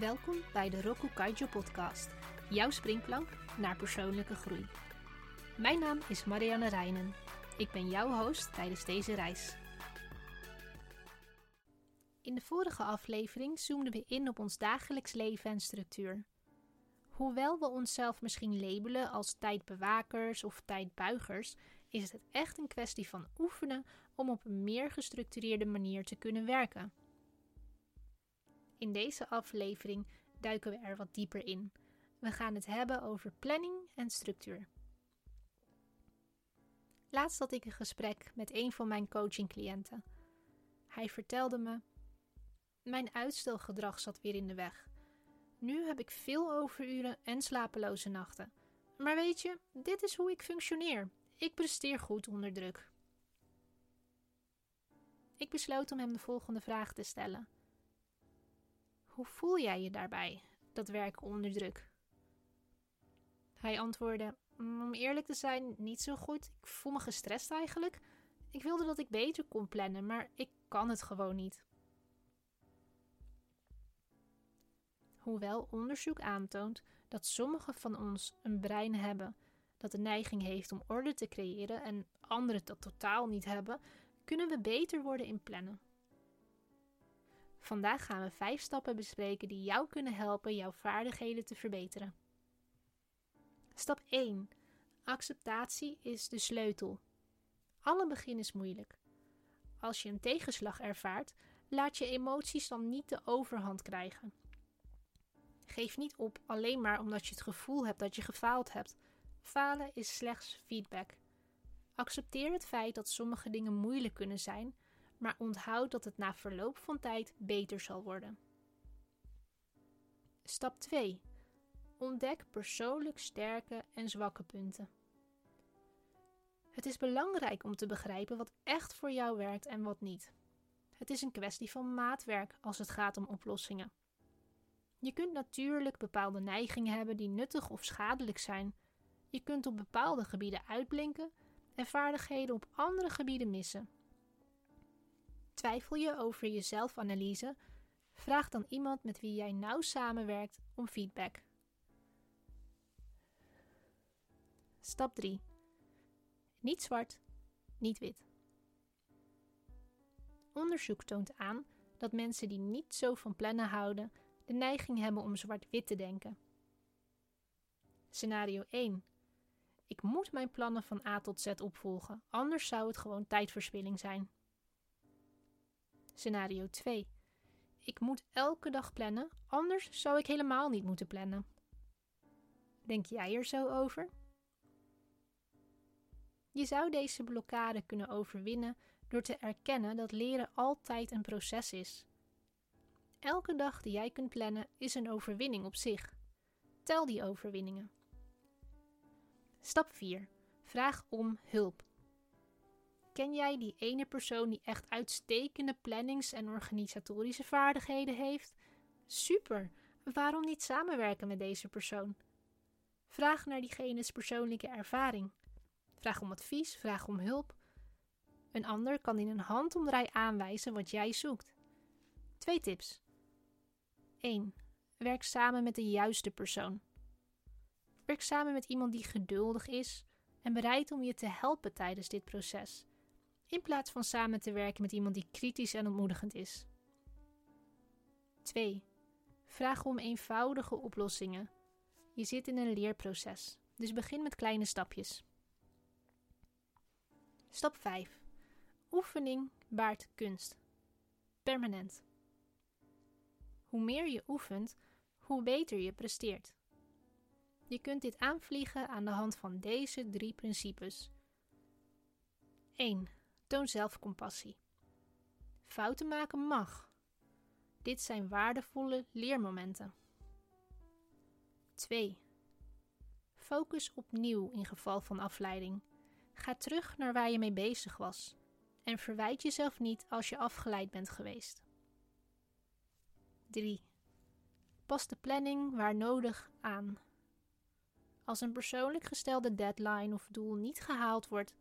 Welkom bij de Roku Kaijo podcast, jouw springplank naar persoonlijke groei. Mijn naam is Marianne Reinen. Ik ben jouw host tijdens deze reis. In de vorige aflevering zoomden we in op ons dagelijks leven en structuur. Hoewel we onszelf misschien labelen als tijdbewakers of tijdbuigers, is het echt een kwestie van oefenen om op een meer gestructureerde manier te kunnen werken. In deze aflevering duiken we er wat dieper in. We gaan het hebben over planning en structuur. Laatst had ik een gesprek met een van mijn coachingcliënten. Hij vertelde me: Mijn uitstelgedrag zat weer in de weg. Nu heb ik veel overuren en slapeloze nachten. Maar weet je, dit is hoe ik functioneer. Ik presteer goed onder druk. Ik besloot om hem de volgende vraag te stellen. Hoe voel jij je daarbij, dat werken onder druk? Hij antwoordde: Om eerlijk te zijn, niet zo goed. Ik voel me gestrest eigenlijk. Ik wilde dat ik beter kon plannen, maar ik kan het gewoon niet. Hoewel onderzoek aantoont dat sommigen van ons een brein hebben dat de neiging heeft om orde te creëren en anderen dat totaal niet hebben, kunnen we beter worden in plannen. Vandaag gaan we vijf stappen bespreken die jou kunnen helpen jouw vaardigheden te verbeteren. Stap 1. Acceptatie is de sleutel. Alle begin is moeilijk. Als je een tegenslag ervaart, laat je emoties dan niet de overhand krijgen. Geef niet op alleen maar omdat je het gevoel hebt dat je gefaald hebt. Falen is slechts feedback. Accepteer het feit dat sommige dingen moeilijk kunnen zijn maar onthoud dat het na verloop van tijd beter zal worden. Stap 2. Ontdek persoonlijk sterke en zwakke punten. Het is belangrijk om te begrijpen wat echt voor jou werkt en wat niet. Het is een kwestie van maatwerk als het gaat om oplossingen. Je kunt natuurlijk bepaalde neigingen hebben die nuttig of schadelijk zijn. Je kunt op bepaalde gebieden uitblinken en vaardigheden op andere gebieden missen. Twijfel je over je zelfanalyse? Vraag dan iemand met wie jij nauw samenwerkt om feedback. Stap 3. Niet zwart, niet wit. Onderzoek toont aan dat mensen die niet zo van plannen houden, de neiging hebben om zwart-wit te denken. Scenario 1. Ik moet mijn plannen van A tot Z opvolgen, anders zou het gewoon tijdverspilling zijn. Scenario 2. Ik moet elke dag plannen, anders zou ik helemaal niet moeten plannen. Denk jij er zo over? Je zou deze blokkade kunnen overwinnen door te erkennen dat leren altijd een proces is. Elke dag die jij kunt plannen is een overwinning op zich. Tel die overwinningen. Stap 4. Vraag om hulp. Ken jij die ene persoon die echt uitstekende plannings- en organisatorische vaardigheden heeft? Super! Waarom niet samenwerken met deze persoon? Vraag naar diegene's persoonlijke ervaring. Vraag om advies, vraag om hulp. Een ander kan in een handomdraai aanwijzen wat jij zoekt. Twee tips. 1. Werk samen met de juiste persoon. Werk samen met iemand die geduldig is en bereid om je te helpen tijdens dit proces in plaats van samen te werken met iemand die kritisch en ontmoedigend is. 2. Vraag om eenvoudige oplossingen. Je zit in een leerproces, dus begin met kleine stapjes. Stap 5. Oefening baart kunst. Permanent. Hoe meer je oefent, hoe beter je presteert. Je kunt dit aanvliegen aan de hand van deze drie principes. 1. Toon zelfcompassie. Fouten maken mag. Dit zijn waardevolle leermomenten. 2. Focus opnieuw in geval van afleiding. Ga terug naar waar je mee bezig was en verwijt jezelf niet als je afgeleid bent geweest. 3. Pas de planning waar nodig aan. Als een persoonlijk gestelde deadline of doel niet gehaald wordt,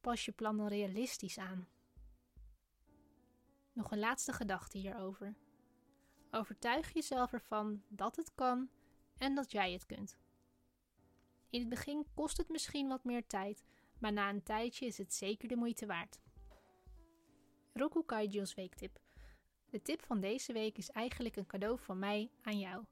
pas je plannen realistisch aan. Nog een laatste gedachte hierover. Overtuig jezelf ervan dat het kan en dat jij het kunt. In het begin kost het misschien wat meer tijd, maar na een tijdje is het zeker de moeite waard. Roku Kaiju's weektip. De tip van deze week is eigenlijk een cadeau van mij aan jou.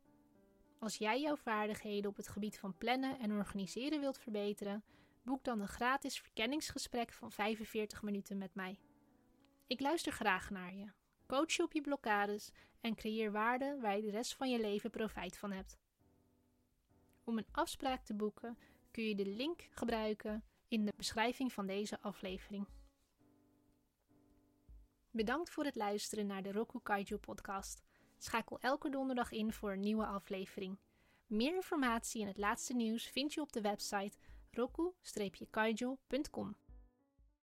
Als jij jouw vaardigheden op het gebied van plannen en organiseren wilt verbeteren, boek dan een gratis verkenningsgesprek van 45 minuten met mij. Ik luister graag naar je, coach je op je blokkades en creëer waarde waar je de rest van je leven profijt van hebt. Om een afspraak te boeken kun je de link gebruiken in de beschrijving van deze aflevering. Bedankt voor het luisteren naar de Roku Kaiju podcast. Schakel elke donderdag in voor een nieuwe aflevering. Meer informatie en het laatste nieuws vind je op de website roku-kaiju.com.